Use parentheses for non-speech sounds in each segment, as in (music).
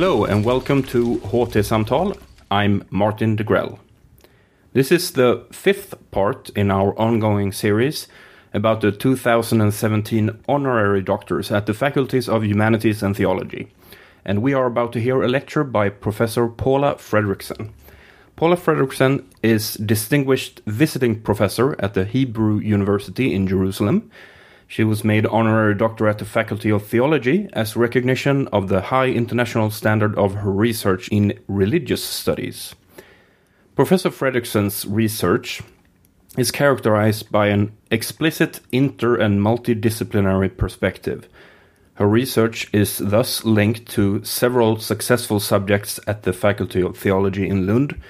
Hello and welcome to HT Samtal. I'm Martin Degrell. This is the fifth part in our ongoing series about the 2017 honorary doctors at the faculties of Humanities and Theology. And we are about to hear a lecture by Professor Paula Fredriksen. Paula Fredriksen is distinguished visiting professor at the Hebrew University in Jerusalem. She was made honorary doctor at the Faculty of Theology as recognition of the high international standard of her research in religious studies. Professor Fredriksen's research is characterized by an explicit inter and multidisciplinary perspective. Her research is thus linked to several successful subjects at the Faculty of Theology in Lund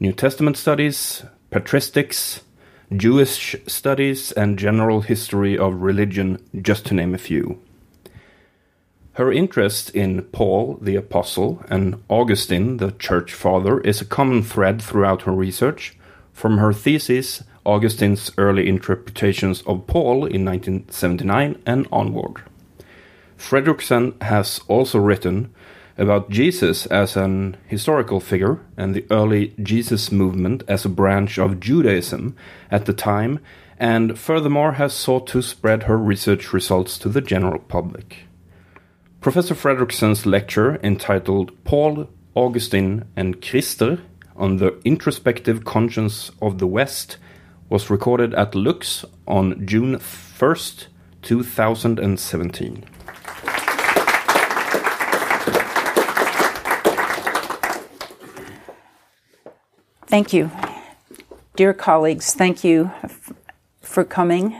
New Testament studies, patristics, Jewish studies, and general history of religion, just to name a few. Her interest in Paul the Apostle and Augustine the Church Father is a common thread throughout her research, from her thesis Augustine's early interpretations of Paul in 1979 and onward. Fredriksen has also written about Jesus as an historical figure and the early Jesus movement as a branch of Judaism at the time, and furthermore has sought to spread her research results to the general public. Professor Fredriksen's lecture entitled Paul, Augustine, and Krister on the introspective conscience of the West was recorded at Lux on June 1st, 2017. Thank you. Dear colleagues, thank you f- for coming.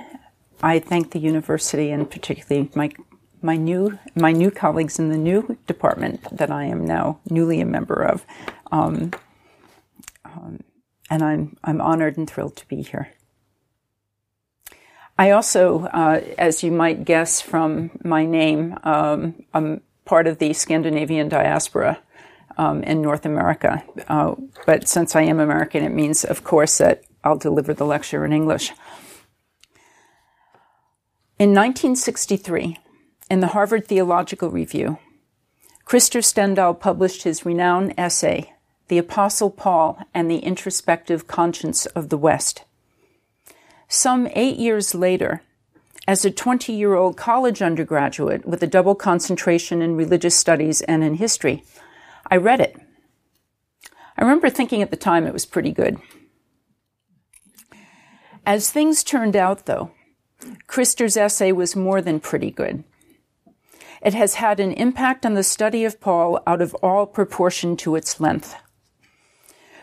I thank the university and particularly my my new my new colleagues in the new department that I am now newly a member of. Um, um, and I'm I'm honored and thrilled to be here. I also, uh, as you might guess from my name, um, I'm part of the Scandinavian diaspora um, in North America. Uh, but since I am American, it means, of course, that I'll deliver the lecture in English. In 1963, in the Harvard Theological Review, Krister Stendahl published his renowned essay, the Apostle Paul and the Introspective Conscience of the West. Some eight years later, as a 20 year old college undergraduate with a double concentration in religious studies and in history, I read it. I remember thinking at the time it was pretty good. As things turned out, though, Krister's essay was more than pretty good. It has had an impact on the study of Paul out of all proportion to its length.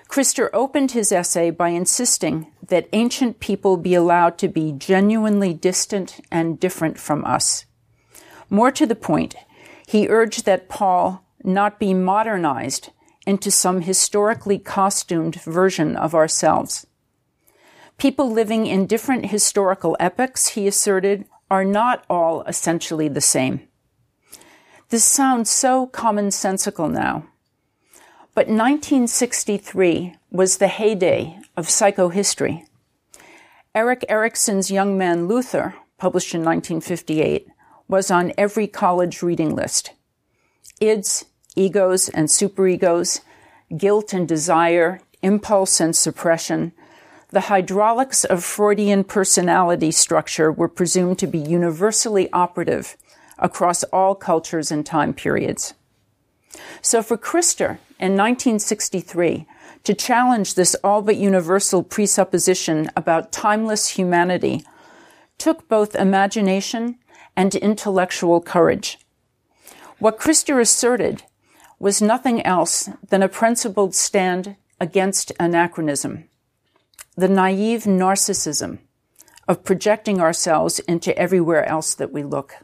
Krister opened his essay by insisting that ancient people be allowed to be genuinely distant and different from us. More to the point, he urged that Paul not be modernized into some historically costumed version of ourselves. People living in different historical epochs, he asserted, are not all essentially the same. This sounds so commonsensical now. But 1963 was the heyday of psychohistory. Erik Erikson's Young Man Luther, published in 1958, was on every college reading list. Ids, egos and superegos, guilt and desire, impulse and suppression, the hydraulics of Freudian personality structure were presumed to be universally operative across all cultures and time periods. So for Krister in 1963, to challenge this all but universal presupposition about timeless humanity took both imagination and intellectual courage. What Krister asserted was nothing else than a principled stand against anachronism, the naive narcissism of projecting ourselves into everywhere else that we look.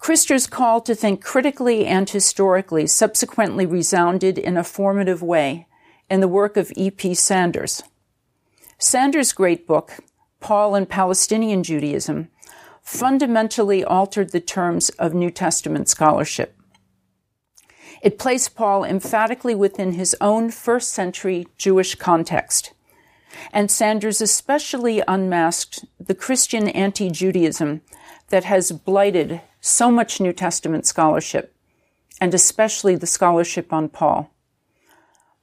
Krister's call to think critically and historically subsequently resounded in a formative way in the work of E.P. Sanders. Sanders' great book, Paul and Palestinian Judaism, fundamentally altered the terms of New Testament scholarship. It placed Paul emphatically within his own first century Jewish context. And Sanders especially unmasked the Christian anti Judaism that has blighted so much New Testament scholarship and especially the scholarship on Paul.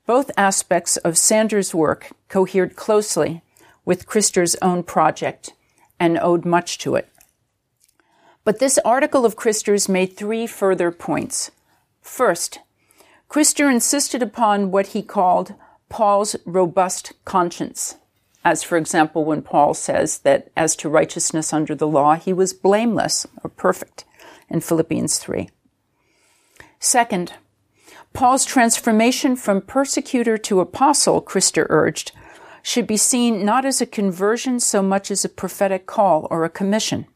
Both aspects of Sanders' work cohered closely with Krister's own project and owed much to it. But this article of Krister's made three further points. First, Krister insisted upon what he called Paul's robust conscience, as for example, when Paul says that as to righteousness under the law, he was blameless or perfect in Philippians 3. Second, Paul's transformation from persecutor to apostle, Krister urged, should be seen not as a conversion so much as a prophetic call or a commission.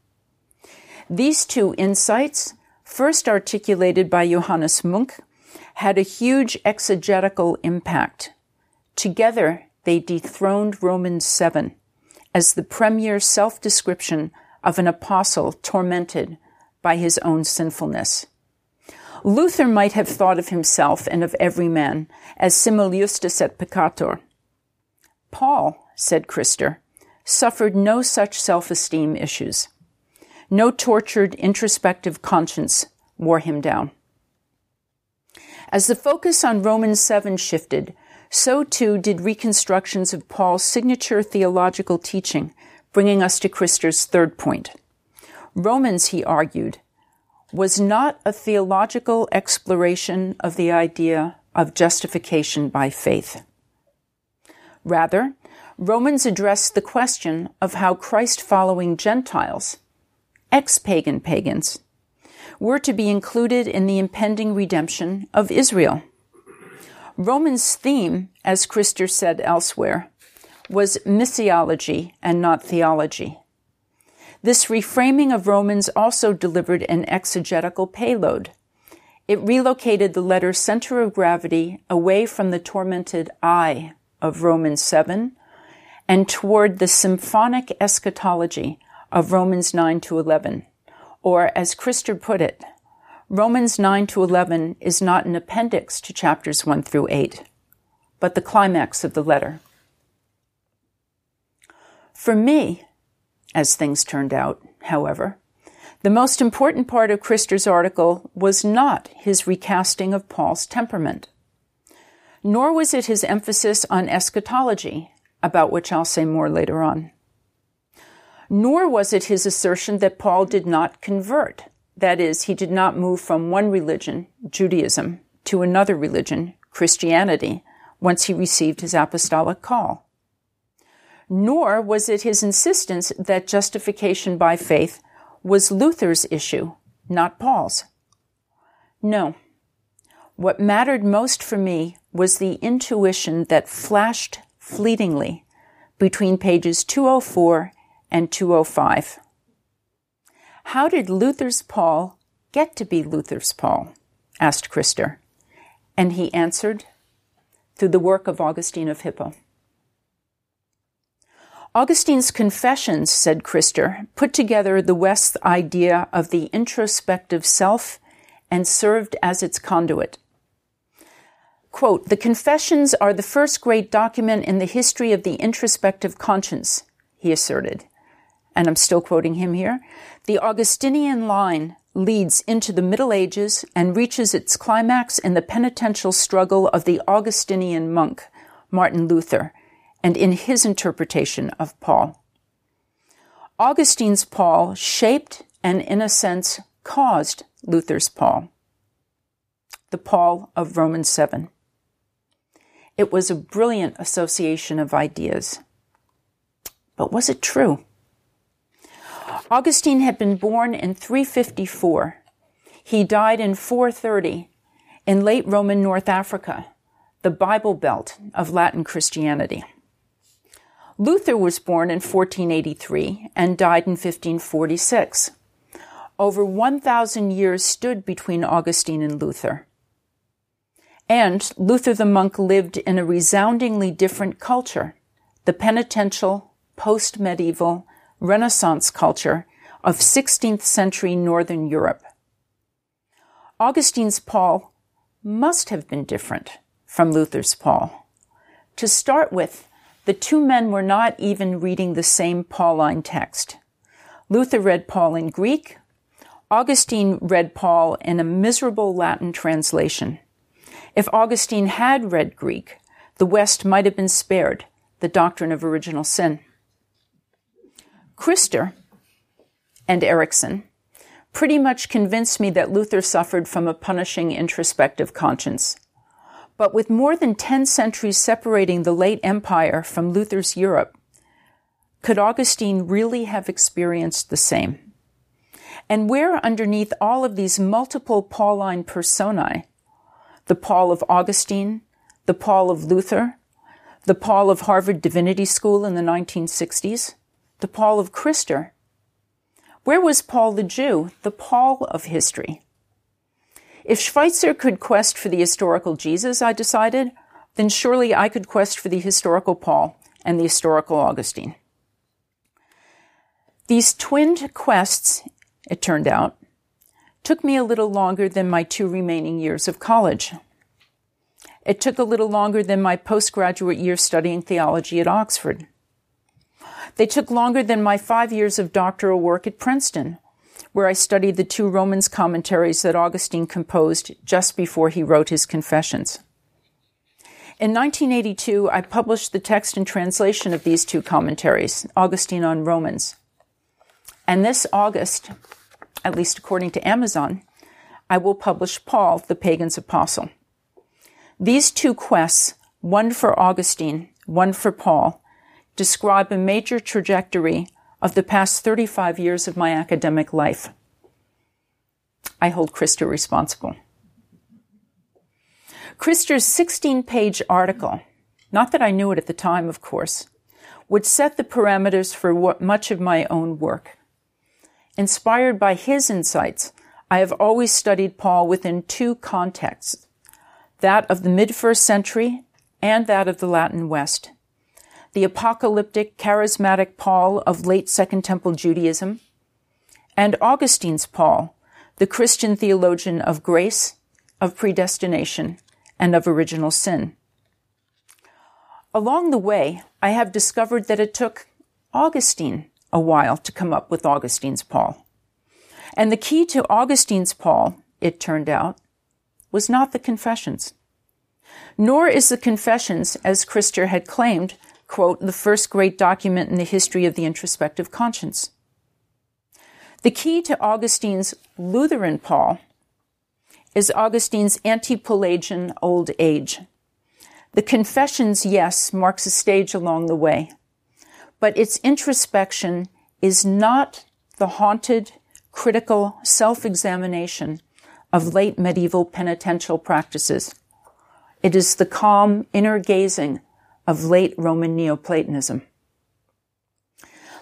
These two insights, first articulated by Johannes Munck, had a huge exegetical impact. Together, they dethroned Romans 7 as the premier self description of an apostle tormented by his own sinfulness. Luther might have thought of himself and of every man as simul justus et peccator. Paul, said Krister, suffered no such self-esteem issues. No tortured introspective conscience wore him down. As the focus on Romans 7 shifted, so too did reconstructions of Paul's signature theological teaching, bringing us to Krister's third point. Romans, he argued, was not a theological exploration of the idea of justification by faith. Rather, Romans addressed the question of how Christ following Gentiles, ex pagan pagans, were to be included in the impending redemption of Israel. Romans' theme, as Krister said elsewhere, was missiology and not theology. This reframing of Romans also delivered an exegetical payload. It relocated the letter's center of gravity away from the tormented I of Romans 7 and toward the symphonic eschatology of Romans 9 to 11. Or, as Krister put it, Romans 9 to 11 is not an appendix to chapters 1 through 8, but the climax of the letter. For me, as things turned out, however, the most important part of Krister's article was not his recasting of Paul's temperament, nor was it his emphasis on eschatology, about which I'll say more later on. Nor was it his assertion that Paul did not convert, that is, he did not move from one religion, Judaism, to another religion, Christianity, once he received his apostolic call nor was it his insistence that justification by faith was Luther's issue, not Paul's. No. What mattered most for me was the intuition that flashed fleetingly between pages 204 and 205. How did Luther's Paul get to be Luther's Paul? asked Krister. And he answered, through the work of Augustine of Hippo. Augustine's Confessions, said Krister, put together the West's idea of the introspective self and served as its conduit. Quote, the Confessions are the first great document in the history of the introspective conscience, he asserted. And I'm still quoting him here. The Augustinian line leads into the Middle Ages and reaches its climax in the penitential struggle of the Augustinian monk, Martin Luther, and in his interpretation of Paul. Augustine's Paul shaped and, in a sense, caused Luther's Paul, the Paul of Romans 7. It was a brilliant association of ideas. But was it true? Augustine had been born in 354. He died in 430 in late Roman North Africa, the Bible Belt of Latin Christianity. Luther was born in 1483 and died in 1546. Over 1,000 years stood between Augustine and Luther. And Luther the monk lived in a resoundingly different culture, the penitential, post medieval, Renaissance culture of 16th century Northern Europe. Augustine's Paul must have been different from Luther's Paul. To start with, the two men were not even reading the same Pauline text. Luther read Paul in Greek, Augustine read Paul in a miserable Latin translation. If Augustine had read Greek, the West might have been spared the doctrine of original sin. Krister and Erikson pretty much convinced me that Luther suffered from a punishing introspective conscience. But with more than 10 centuries separating the late empire from Luther's Europe, could Augustine really have experienced the same? And where underneath all of these multiple Pauline personae, the Paul of Augustine, the Paul of Luther, the Paul of Harvard Divinity School in the 1960s, the Paul of Krister? where was Paul the Jew, the Paul of history? If Schweitzer could quest for the historical Jesus, I decided, then surely I could quest for the historical Paul and the historical Augustine. These twinned quests it turned out, took me a little longer than my two remaining years of college. It took a little longer than my postgraduate year studying theology at Oxford. They took longer than my five years of doctoral work at Princeton, where I studied the two Romans commentaries that Augustine composed just before he wrote his Confessions. In 1982, I published the text and translation of these two commentaries, Augustine on Romans. And this August, at least according to Amazon, I will publish Paul, the pagan's apostle. These two quests, one for Augustine, one for Paul, describe a major trajectory of the past 35 years of my academic life. I hold Krister responsible. Krister's 16 page article, not that I knew it at the time, of course, would set the parameters for much of my own work. Inspired by his insights, I have always studied Paul within two contexts that of the mid first century and that of the Latin West. The apocalyptic, charismatic Paul of late Second Temple Judaism, and Augustine's Paul, the Christian theologian of grace, of predestination, and of original sin. Along the way, I have discovered that it took Augustine a while to come up with Augustine's Paul. And the key to Augustine's Paul, it turned out, was not the confessions. Nor is the confessions, as Krister had claimed, quote, the first great document in the history of the introspective conscience. The key to Augustine's Lutheran Paul is Augustine's anti-Pelagian old age. The confessions, yes, marks a stage along the way, but its introspection is not the haunted, critical self-examination of late medieval penitential practices. It is the calm inner gazing of late Roman Neoplatonism.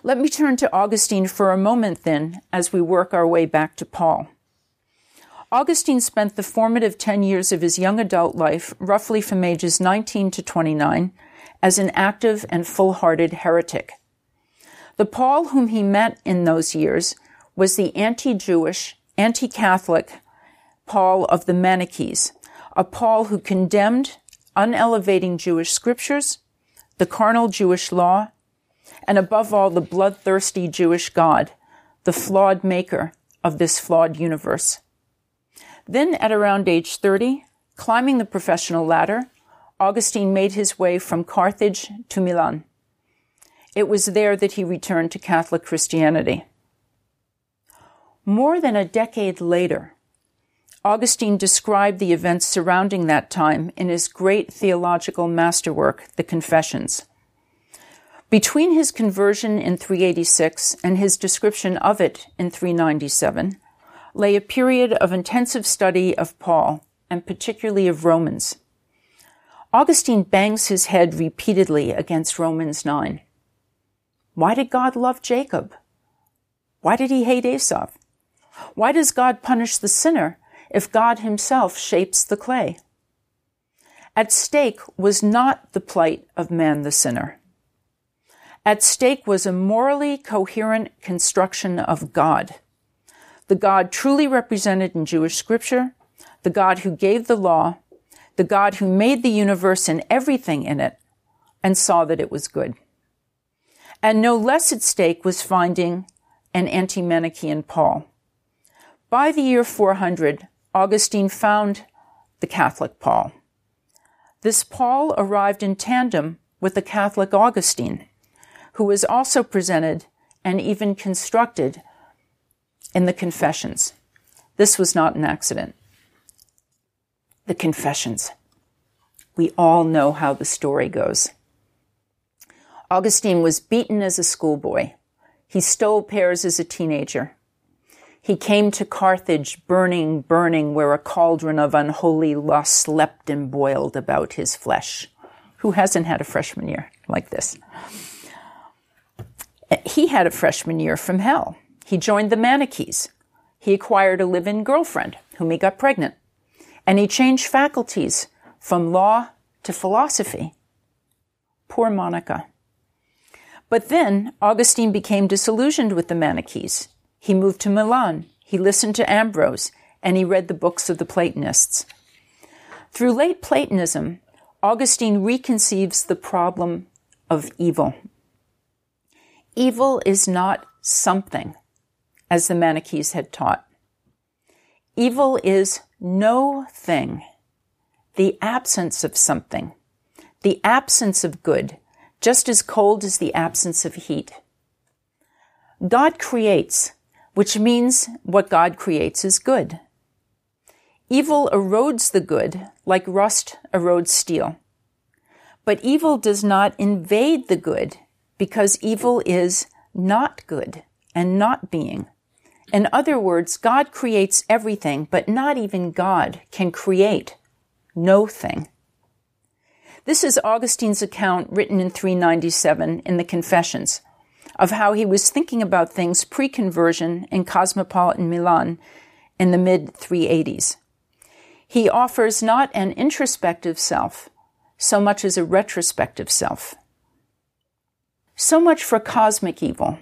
Let me turn to Augustine for a moment then as we work our way back to Paul. Augustine spent the formative 10 years of his young adult life, roughly from ages 19 to 29, as an active and full-hearted heretic. The Paul whom he met in those years was the anti-Jewish, anti-Catholic Paul of the Manichees, a Paul who condemned unelevating Jewish scriptures, the carnal Jewish law, and above all, the bloodthirsty Jewish God, the flawed maker of this flawed universe. Then, at around age 30, climbing the professional ladder, Augustine made his way from Carthage to Milan. It was there that he returned to Catholic Christianity. More than a decade later, Augustine described the events surrounding that time in his great theological masterwork, The Confessions. Between his conversion in 386 and his description of it in 397 lay a period of intensive study of Paul, and particularly of Romans. Augustine bangs his head repeatedly against Romans 9. Why did God love Jacob? Why did he hate Esau? Why does God punish the sinner if God himself shapes the clay? At stake was not the plight of man the sinner. At stake was a morally coherent construction of God. The God truly represented in Jewish scripture, the God who gave the law, the God who made the universe and everything in it, and saw that it was good. And no less at stake was finding an anti-Manichaean Paul. By the year 400, Augustine found the Catholic Paul. This Paul arrived in tandem with the Catholic Augustine, who was also presented and even constructed in the Confessions. This was not an accident. The Confessions. We all know how the story goes. Augustine was beaten as a schoolboy. He stole pears as a teenager. He came to Carthage burning, burning, where a cauldron of unholy lust leapt and boiled about his flesh. Who hasn't had a freshman year like this? He had a freshman year from hell. He joined the Manichees. He acquired a live in girlfriend, whom he got pregnant. And he changed faculties from law to philosophy. Poor Monica. But then Augustine became disillusioned with the Manichees. He moved to Milan. He listened to Ambrose and he read the books of the Platonists. Through late Platonism, Augustine reconceives the problem of evil. Evil is not something, as the Manichees had taught. Evil is no thing, the absence of something, the absence of good, just as cold as the absence of heat. God creates, which means what God creates is good. Evil erodes the good like rust erodes steel. But evil does not invade the good because evil is not good and not being. In other words, God creates everything, but not even God can create no thing. This is Augustine's account written in 397 in the Confessions of how he was thinking about things pre conversion in cosmopolitan Milan in the mid 380s. He offers not an introspective self so much as a retrospective self. So much for cosmic evil.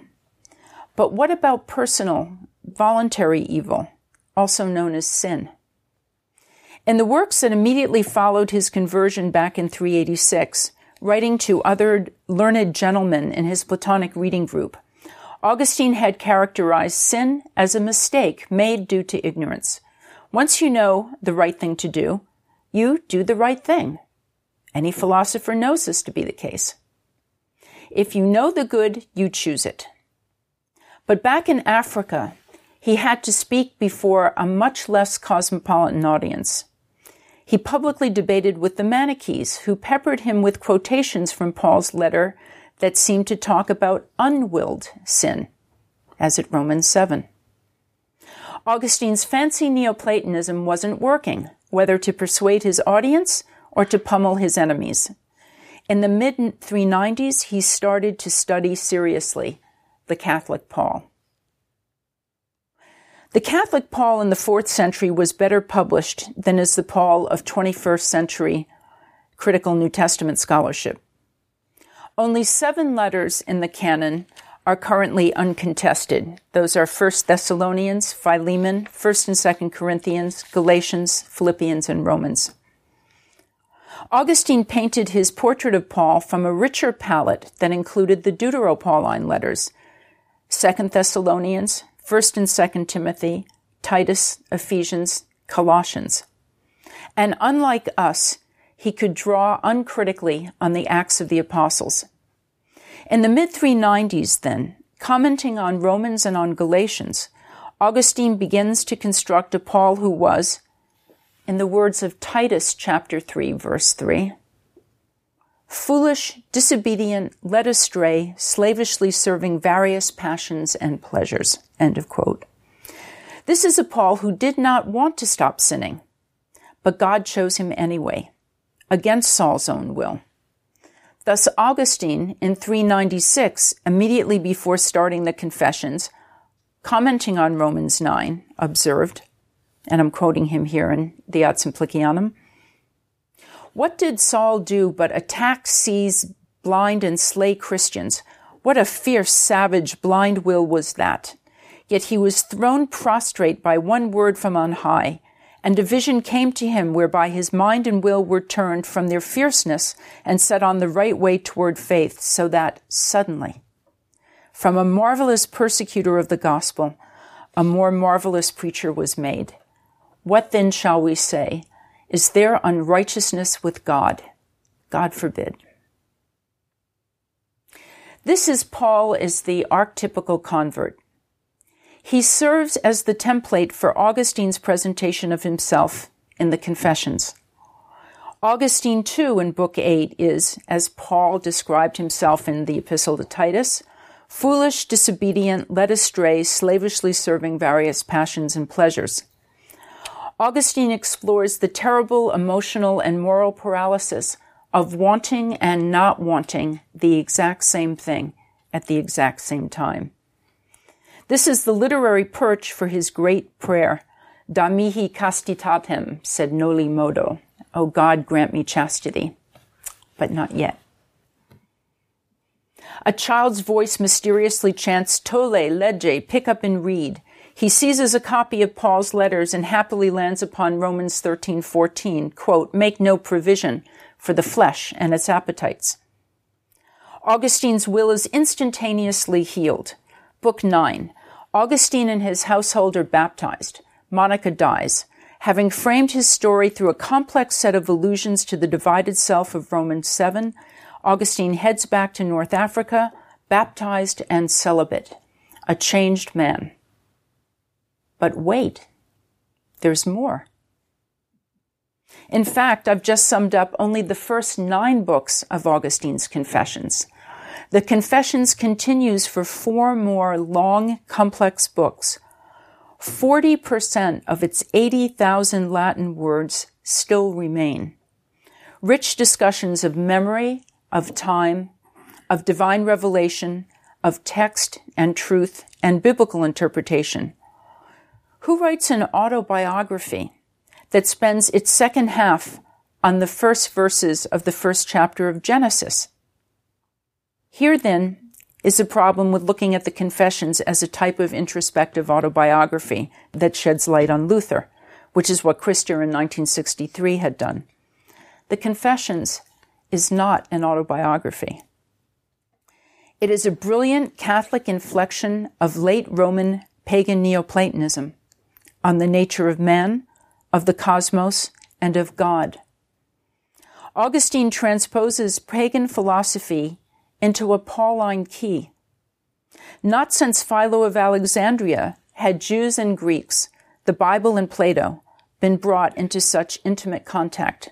But what about personal, voluntary evil, also known as sin? In the works that immediately followed his conversion back in 386, writing to other learned gentlemen in his Platonic reading group, Augustine had characterized sin as a mistake made due to ignorance. Once you know the right thing to do, you do the right thing. Any philosopher knows this to be the case. If you know the good, you choose it. But back in Africa, he had to speak before a much less cosmopolitan audience. He publicly debated with the Manichees, who peppered him with quotations from Paul's letter that seemed to talk about unwilled sin, as at Romans 7. Augustine's fancy Neoplatonism wasn't working, whether to persuade his audience or to pummel his enemies. In the mid 390s, he started to study seriously the Catholic Paul. The Catholic Paul in the fourth century was better published than is the Paul of 21st century critical New Testament scholarship. Only seven letters in the canon are currently uncontested. Those are 1 Thessalonians, Philemon, 1st and 2nd Corinthians, Galatians, Philippians, and Romans. Augustine painted his portrait of Paul from a richer palette that included the Deuteropauline letters, 2nd Thessalonians, 1st and 2nd Timothy, Titus, Ephesians, Colossians. And unlike us, he could draw uncritically on the Acts of the Apostles. In the mid 390s, then, commenting on Romans and on Galatians, Augustine begins to construct a Paul who was, in the words of Titus chapter 3, verse 3, foolish, disobedient, led astray, slavishly serving various passions and pleasures. End of quote. This is a Paul who did not want to stop sinning, but God chose him anyway, against Saul's own will. Thus, Augustine in 396, immediately before starting the Confessions, commenting on Romans 9, observed, and I'm quoting him here in the Ad Simplicianum, what did Saul do but attack, seize, blind, and slay Christians? What a fierce, savage, blind will was that! Yet he was thrown prostrate by one word from on high, and a vision came to him whereby his mind and will were turned from their fierceness and set on the right way toward faith, so that suddenly, from a marvelous persecutor of the gospel, a more marvelous preacher was made. What then shall we say? Is there unrighteousness with God? God forbid. This is Paul as the archetypical convert. He serves as the template for Augustine's presentation of himself in the Confessions. Augustine, too, in Book 8 is, as Paul described himself in the Epistle to Titus, foolish, disobedient, led astray, slavishly serving various passions and pleasures. Augustine explores the terrible emotional and moral paralysis of wanting and not wanting the exact same thing at the exact same time. This is the literary perch for his great prayer, Da mihi castitatem, sed noli modo. O God, grant me chastity. But not yet. A child's voice mysteriously chants, Tolle, lege, pick up and read. He seizes a copy of Paul's letters and happily lands upon Romans 13:14, quote, "Make no provision for the flesh and its appetites." Augustine's will is instantaneously healed. Book 9. Augustine and his household are baptized. Monica dies. Having framed his story through a complex set of allusions to the divided self of Romans 7, Augustine heads back to North Africa, baptized and celibate, a changed man. But wait, there's more. In fact, I've just summed up only the first nine books of Augustine's Confessions. The Confessions continues for four more long, complex books. 40% of its 80,000 Latin words still remain. Rich discussions of memory, of time, of divine revelation, of text and truth and biblical interpretation. Who writes an autobiography that spends its second half on the first verses of the first chapter of Genesis? Here, then, is a problem with looking at the Confessions as a type of introspective autobiography that sheds light on Luther, which is what Krister in 1963 had done. The Confessions is not an autobiography. It is a brilliant Catholic inflection of late Roman pagan Neoplatonism on the nature of man, of the cosmos, and of God. Augustine transposes pagan philosophy into a Pauline key. Not since Philo of Alexandria had Jews and Greeks, the Bible and Plato, been brought into such intimate contact.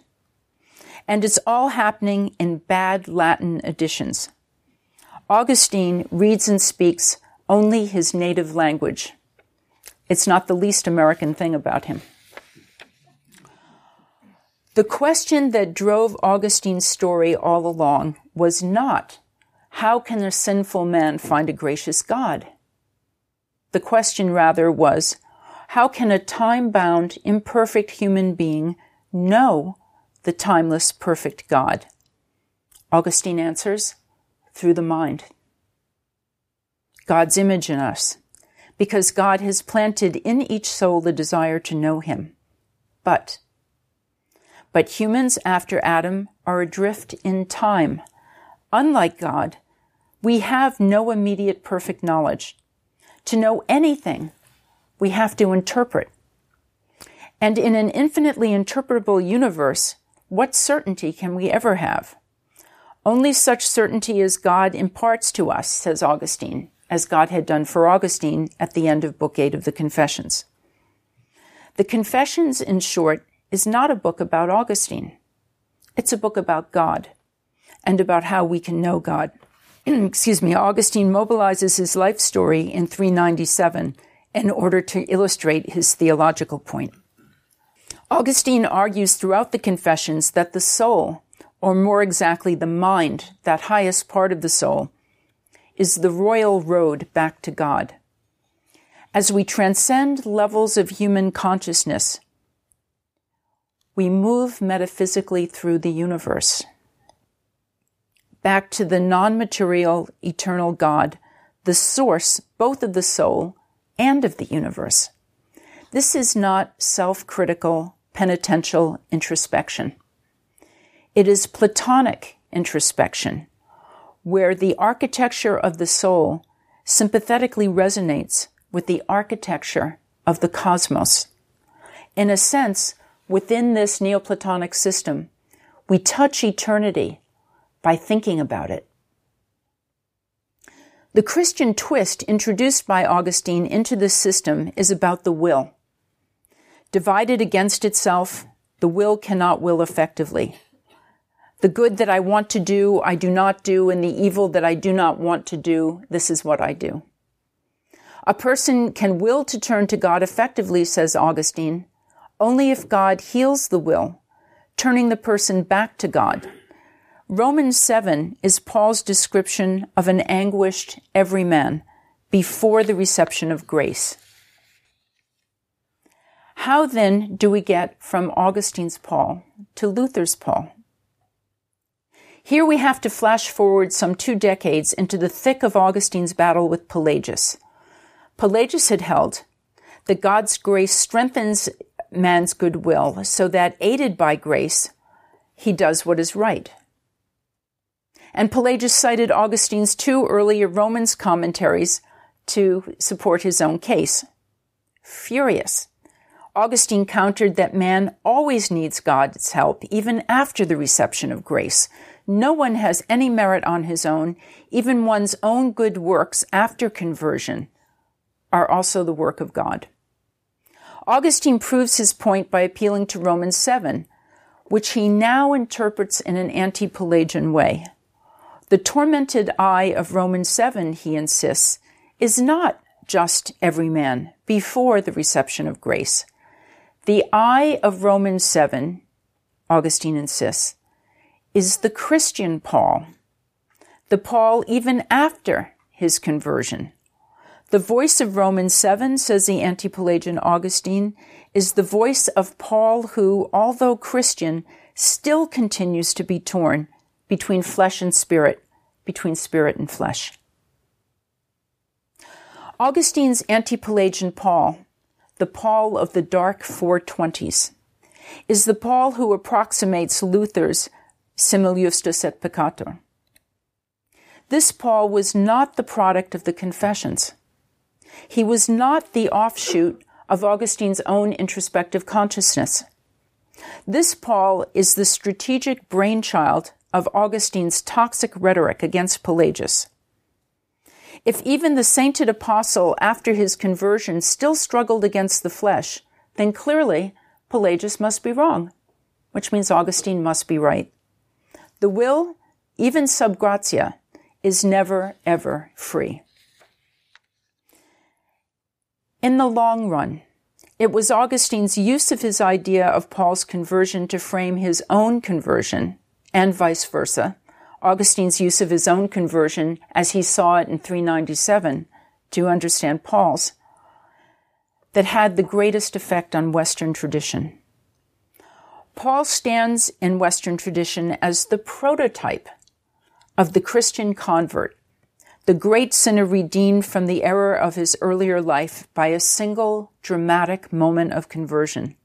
And it's all happening in bad Latin editions. Augustine reads and speaks only his native language. It's not the least American thing about him. The question that drove Augustine's story all along was not, how can a sinful man find a gracious God? The question rather was, how can a time bound, imperfect human being know the timeless, perfect God? Augustine answers, through the mind. God's image in us, because God has planted in each soul the desire to know Him. But, but humans after Adam are adrift in time. Unlike God, we have no immediate perfect knowledge. To know anything, we have to interpret. And in an infinitely interpretable universe, what certainty can we ever have? Only such certainty as God imparts to us, says Augustine as God had done for Augustine at the end of Book 8 of the Confessions. The Confessions, in short, is not a book about Augustine. It's a book about God and about how we can know God. (clears throat) Excuse me, Augustine mobilizes his life story in 397 in order to illustrate his theological point. Augustine argues throughout the Confessions that the soul, or more exactly the mind, that highest part of the soul, is the royal road back to God. As we transcend levels of human consciousness, we move metaphysically through the universe. Back to the non material, eternal God, the source both of the soul and of the universe. This is not self critical, penitential introspection. It is Platonic introspection where the architecture of the soul sympathetically resonates with the architecture of the cosmos. In a sense, within this Neoplatonic system, we touch eternity by thinking about it. The Christian twist introduced by Augustine into this system is about the will. Divided against itself, the will cannot will effectively. The good that I want to do, I do not do, and the evil that I do not want to do, this is what I do. A person can will to turn to God effectively, says Augustine, only if God heals the will, turning the person back to God. Romans 7 is Paul's description of an anguished everyman before the reception of grace. How then do we get from Augustine's Paul to Luther's Paul? Here we have to flash forward some two decades into the thick of Augustine's battle with Pelagius. Pelagius had held that God's grace strengthens man's goodwill so that aided by grace, he does what is right. And Pelagius cited Augustine's two earlier Romans commentaries to support his own case. Furious. Augustine countered that man always needs God's help, even after the reception of grace. No one has any merit on his own. Even one's own good works after conversion are also the work of God. Augustine proves his point by appealing to Romans 7, which he now interprets in an anti Pelagian way. The tormented I of Romans 7, he insists, is not just every man before the reception of grace. The I of Romans 7, Augustine insists, is the Christian Paul, the Paul even after his conversion. The voice of Romans 7, says the anti-Pelagian Augustine, is the voice of Paul who, although Christian, still continues to be torn between flesh and spirit, between spirit and flesh. Augustine's anti-Pelagian Paul, the Paul of the dark 420s, is the Paul who approximates Luther's simul justus et peccator. This Paul was not the product of the confessions. He was not the offshoot of Augustine's own introspective consciousness. This Paul is the strategic brainchild of Augustine's toxic rhetoric against Pelagius. If even the sainted apostle after his conversion still struggled against the flesh, then clearly Pelagius must be wrong, which means Augustine must be right. The will, even sub gratia, is never ever free. In the long run, it was Augustine's use of his idea of Paul's conversion to frame his own conversion and vice versa, Augustine's use of his own conversion as he saw it in 397 to understand Paul's, that had the greatest effect on Western tradition. Paul stands in Western tradition as the prototype of the Christian convert, the great sinner redeemed from the error of his earlier life by a single dramatic moment of conversion.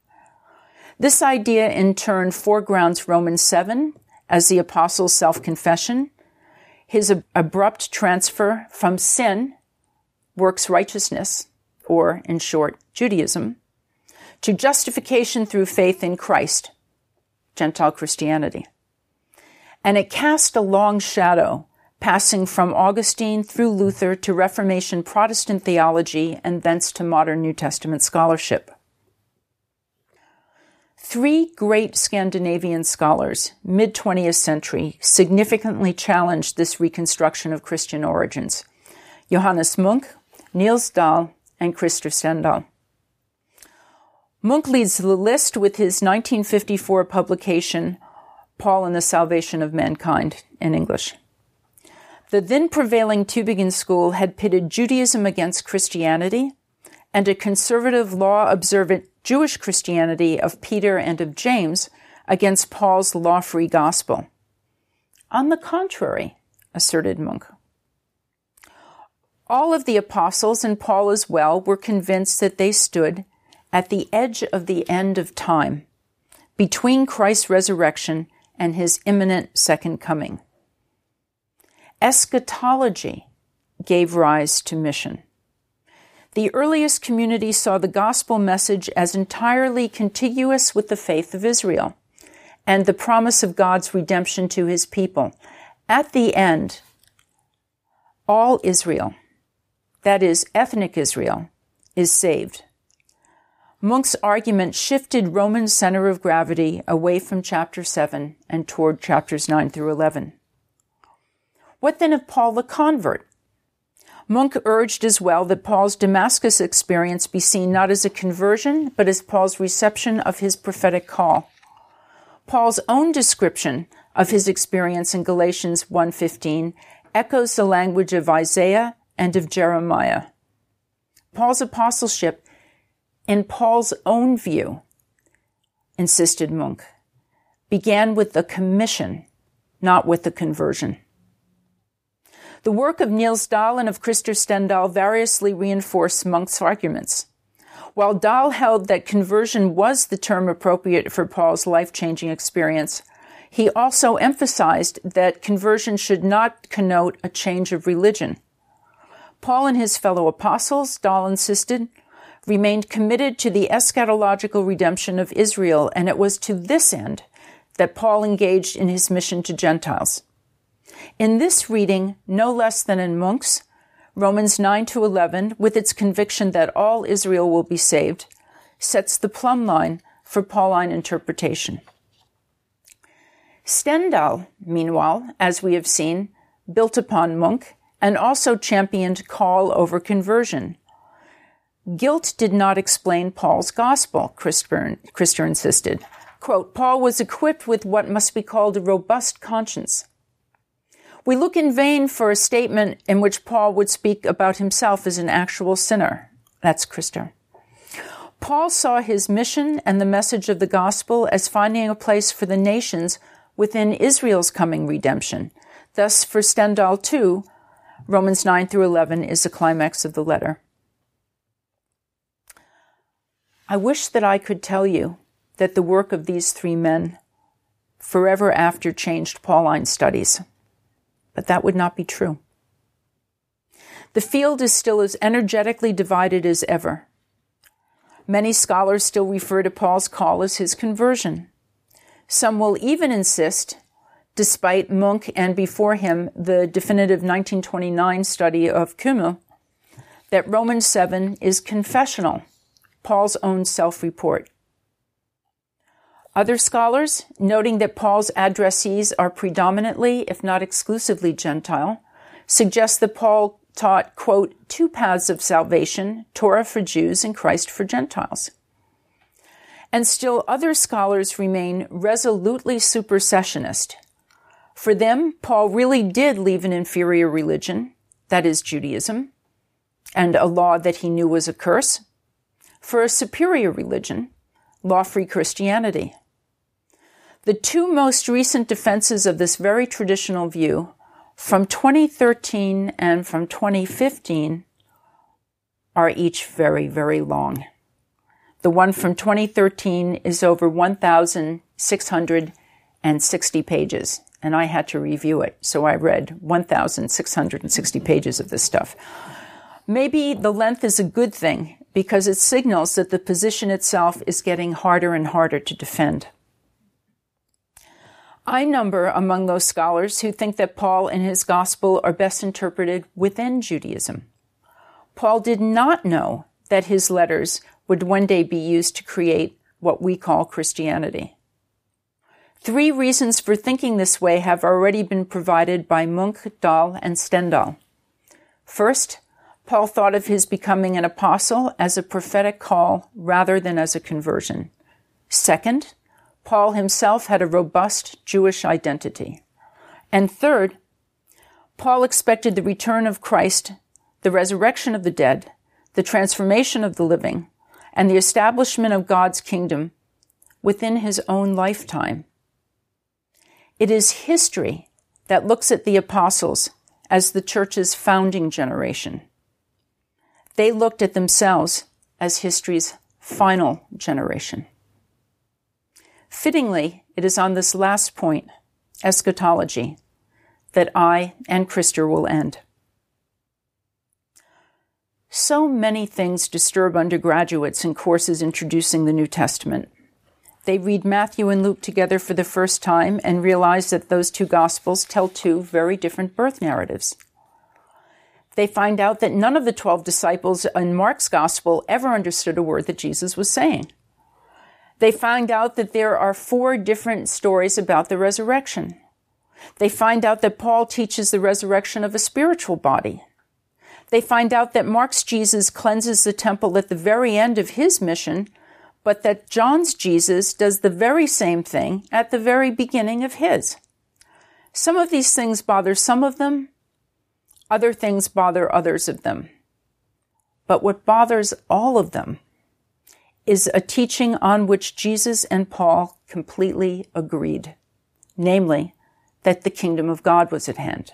This idea in turn foregrounds Romans 7 as the apostle's self-confession, his ab- abrupt transfer from sin, works righteousness, or in short, Judaism, to justification through faith in Christ, Gentile Christianity. And it cast a long shadow, passing from Augustine through Luther to Reformation Protestant theology and thence to modern New Testament scholarship. Three great Scandinavian scholars, mid 20th century, significantly challenged this reconstruction of Christian origins Johannes Munck, Nils Dahl, and Krister Stendahl. Munck leads the list with his 1954 publication, Paul and the Salvation of Mankind, in English. The then prevailing Tübingen school had pitted Judaism against Christianity and a conservative law observant Jewish Christianity of Peter and of James against Paul's law free gospel. On the contrary, asserted Munck. All of the apostles, and Paul as well, were convinced that they stood at the edge of the end of time, between Christ's resurrection and his imminent second coming. Eschatology gave rise to mission. The earliest community saw the gospel message as entirely contiguous with the faith of Israel and the promise of God's redemption to his people. At the end, all Israel, that is, ethnic Israel, is saved. Munck's argument shifted Roman's center of gravity away from chapter 7 and toward chapters 9 through 11. What then of Paul the convert? Munck urged as well that Paul's Damascus experience be seen not as a conversion, but as Paul's reception of his prophetic call. Paul's own description of his experience in Galatians 1:15 echoes the language of Isaiah and of Jeremiah. Paul's apostleship, in Paul's own view, insisted Munck, began with the commission, not with the conversion. The work of Nils Dahl and of Krister Stendahl variously reinforce Munck's arguments. While Dahl held that conversion was the term appropriate for Paul's life changing experience, he also emphasized that conversion should not connote a change of religion. Paul and his fellow apostles, Dahl insisted, remained committed to the eschatological redemption of Israel, and it was to this end that Paul engaged in his mission to Gentiles. In this reading, no less than in Munck's, Romans 9 to 11, with its conviction that all Israel will be saved, sets the plumb line for Pauline interpretation. Stendahl, meanwhile, as we have seen, built upon Munck and also championed call over conversion. Guilt did not explain Paul's gospel, Krister insisted. Quote, Paul was equipped with what must be called a robust conscience. We look in vain for a statement in which Paul would speak about himself as an actual sinner. That's Krister. Paul saw his mission and the message of the gospel as finding a place for the nations within Israel's coming redemption. Thus, for Stendahl too, Romans 9 through 11 is the climax of the letter. I wish that I could tell you that the work of these three men forever after changed Pauline studies but that would not be true. The field is still as energetically divided as ever. Many scholars still refer to Paul's call as his conversion. Some will even insist, despite Munck and before him the definitive 1929 study of Kümmel, that Romans 7 is confessional, Paul's own self report. Other scholars, noting that Paul's addressees are predominantly, if not exclusively, Gentile, suggest that Paul taught, quote, two paths of salvation, Torah for Jews and Christ for Gentiles. And still other scholars remain resolutely supersessionist. For them, Paul really did leave an inferior religion, that is Judaism, and a law that he knew was a curse, for a superior religion, law free Christianity. The two most recent defenses of this very traditional view from 2013 and from 2015 are each very, very long. The one from 2013 is over 1,660 pages, and I had to review it, so I read 1,660 pages of this stuff. Maybe the length is a good thing because it signals that the position itself is getting harder and harder to defend. I number among those scholars who think that Paul and his gospel are best interpreted within Judaism. Paul did not know that his letters would one day be used to create what we call Christianity. Three reasons for thinking this way have already been provided by Munck, Dahl, and Stendahl. First, Paul thought of his becoming an apostle as a prophetic call rather than as a conversion. Second, Paul himself had a robust Jewish identity. And third, Paul expected the return of Christ, the resurrection of the dead, the transformation of the living, and the establishment of God's kingdom within his own lifetime. It is history that looks at the apostles as the church's founding generation. They looked at themselves as history's final generation. Fittingly, it is on this last point, eschatology, that I and Krister will end. So many things disturb undergraduates in courses introducing the New Testament. They read Matthew and Luke together for the first time and realize that those two Gospels tell two very different birth narratives. They find out that none of the 12 disciples in Mark's Gospel ever understood a word that Jesus was saying. They find out that there are four different stories about the resurrection. They find out that Paul teaches the resurrection of a spiritual body. They find out that Mark's Jesus cleanses the temple at the very end of his mission, but that John's Jesus does the very same thing at the very beginning of his. Some of these things bother some of them, other things bother others of them. But what bothers all of them is a teaching on which Jesus and Paul completely agreed, namely, that the kingdom of God was at hand.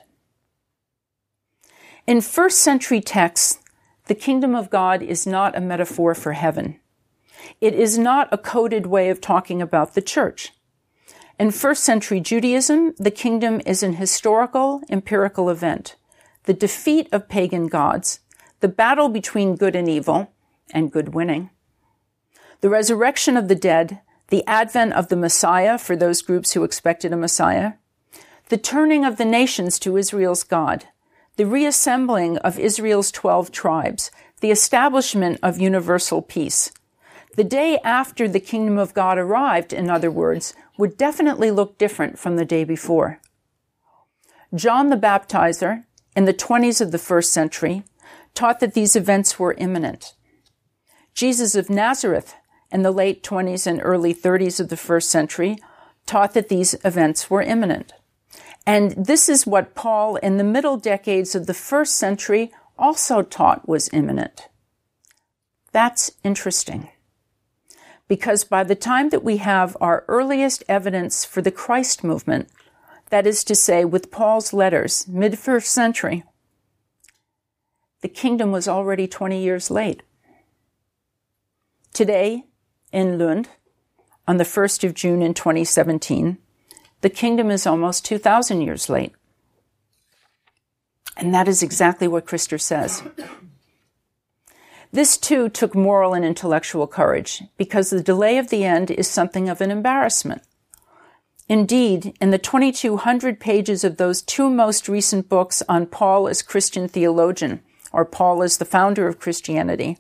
In first century texts, the kingdom of God is not a metaphor for heaven. It is not a coded way of talking about the church. In first century Judaism, the kingdom is an historical, empirical event. The defeat of pagan gods, the battle between good and evil, and good winning. The resurrection of the dead, the advent of the Messiah for those groups who expected a Messiah, the turning of the nations to Israel's God, the reassembling of Israel's 12 tribes, the establishment of universal peace. The day after the kingdom of God arrived, in other words, would definitely look different from the day before. John the Baptizer, in the 20s of the first century, taught that these events were imminent. Jesus of Nazareth, in the late 20s and early 30s of the first century, taught that these events were imminent. And this is what Paul in the middle decades of the first century also taught was imminent. That's interesting. Because by the time that we have our earliest evidence for the Christ movement, that is to say, with Paul's letters, mid first century, the kingdom was already 20 years late. Today, in Lund, on the 1st of June in 2017, the kingdom is almost 2,000 years late. And that is exactly what Krister says. This too took moral and intellectual courage, because the delay of the end is something of an embarrassment. Indeed, in the 2200 pages of those two most recent books on Paul as Christian theologian, or Paul as the founder of Christianity,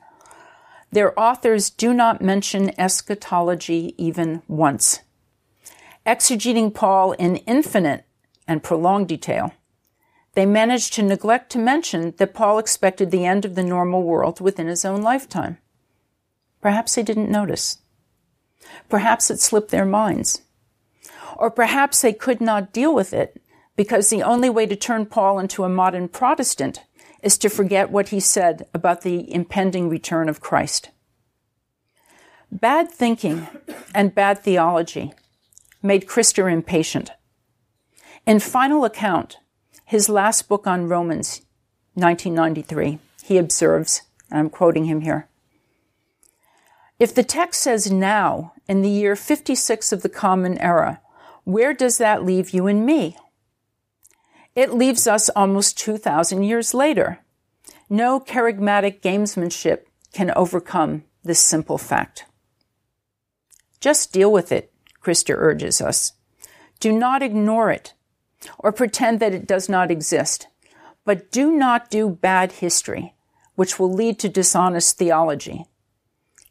their authors do not mention eschatology even once exegeting Paul in infinite and prolonged detail, they managed to neglect to mention that Paul expected the end of the normal world within his own lifetime. Perhaps they didn't notice. Perhaps it slipped their minds. Or perhaps they could not deal with it because the only way to turn Paul into a modern Protestant is to forget what he said about the impending return of Christ. Bad thinking and bad theology made Krister impatient. In Final Account, his last book on Romans, 1993, he observes, and I'm quoting him here, if the text says now, in the year 56 of the Common Era, where does that leave you and me? It leaves us almost 2,000 years later. No charismatic gamesmanship can overcome this simple fact. Just deal with it, Krister urges us. Do not ignore it or pretend that it does not exist, but do not do bad history, which will lead to dishonest theology.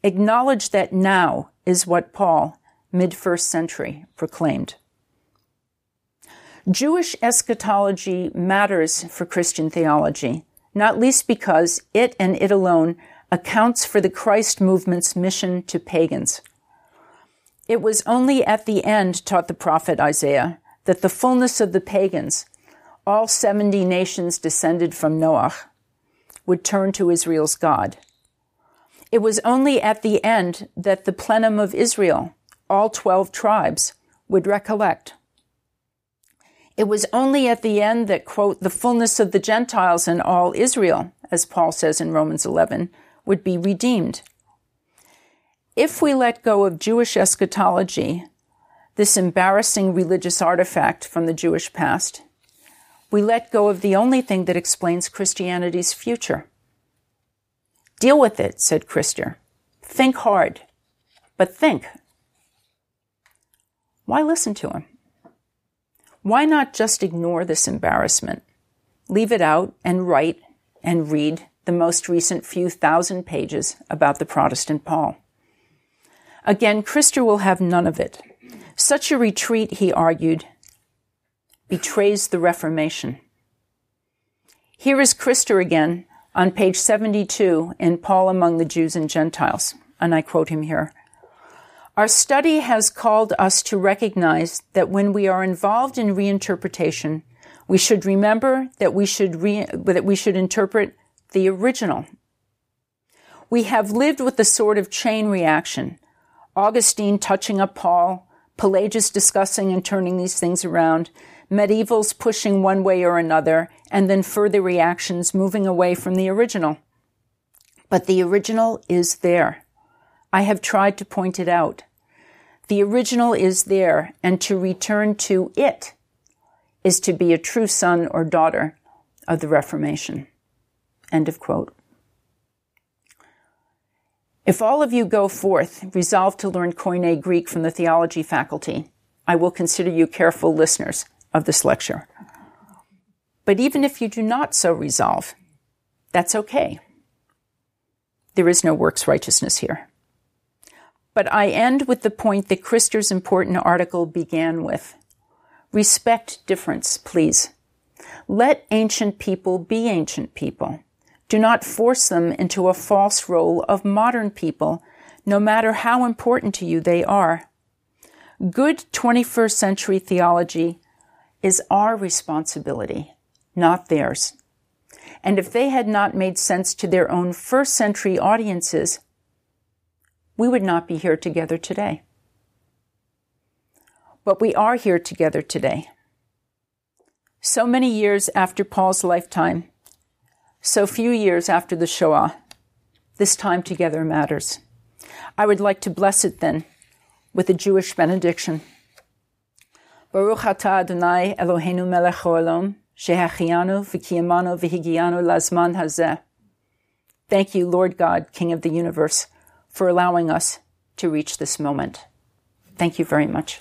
Acknowledge that now is what Paul, mid first century, proclaimed. Jewish eschatology matters for Christian theology, not least because it and it alone accounts for the Christ movement's mission to pagans. It was only at the end, taught the prophet Isaiah, that the fullness of the pagans, all 70 nations descended from Noah, would turn to Israel's God. It was only at the end that the plenum of Israel, all 12 tribes, would recollect. It was only at the end that, quote, the fullness of the Gentiles and all Israel, as Paul says in Romans 11, would be redeemed. If we let go of Jewish eschatology, this embarrassing religious artifact from the Jewish past, we let go of the only thing that explains Christianity's future. Deal with it, said Krister. Think hard, but think. Why listen to him? Why not just ignore this embarrassment? Leave it out and write and read the most recent few thousand pages about the Protestant Paul. Again, Krister will have none of it. Such a retreat, he argued, betrays the Reformation. Here is Krister again on page 72 in Paul Among the Jews and Gentiles, and I quote him here. Our study has called us to recognize that when we are involved in reinterpretation, we should remember that we should, re- that we should interpret the original. We have lived with the sort of chain reaction. Augustine touching up Paul, Pelagius discussing and turning these things around, medievals pushing one way or another, and then further reactions moving away from the original. But the original is there. I have tried to point it out. The original is there, and to return to it is to be a true son or daughter of the Reformation. End of quote. If all of you go forth resolved to learn Koine Greek from the theology faculty, I will consider you careful listeners of this lecture. But even if you do not so resolve, that's okay. There is no works righteousness here. But I end with the point that Krister's important article began with. Respect difference, please. Let ancient people be ancient people. Do not force them into a false role of modern people, no matter how important to you they are. Good 21st century theology is our responsibility, not theirs. And if they had not made sense to their own first century audiences, we would not be here together today. But we are here together today. So many years after Paul's lifetime, so few years after the Shoah, this time together matters. I would like to bless it then with a Jewish benediction. Baruch atah Adonai Eloheinu melech haolam, shehachianu v'kiyamanu v'higianu lazman hazeh. Thank you, Lord God, King of the universe, for allowing us to reach this moment. Thank you very much.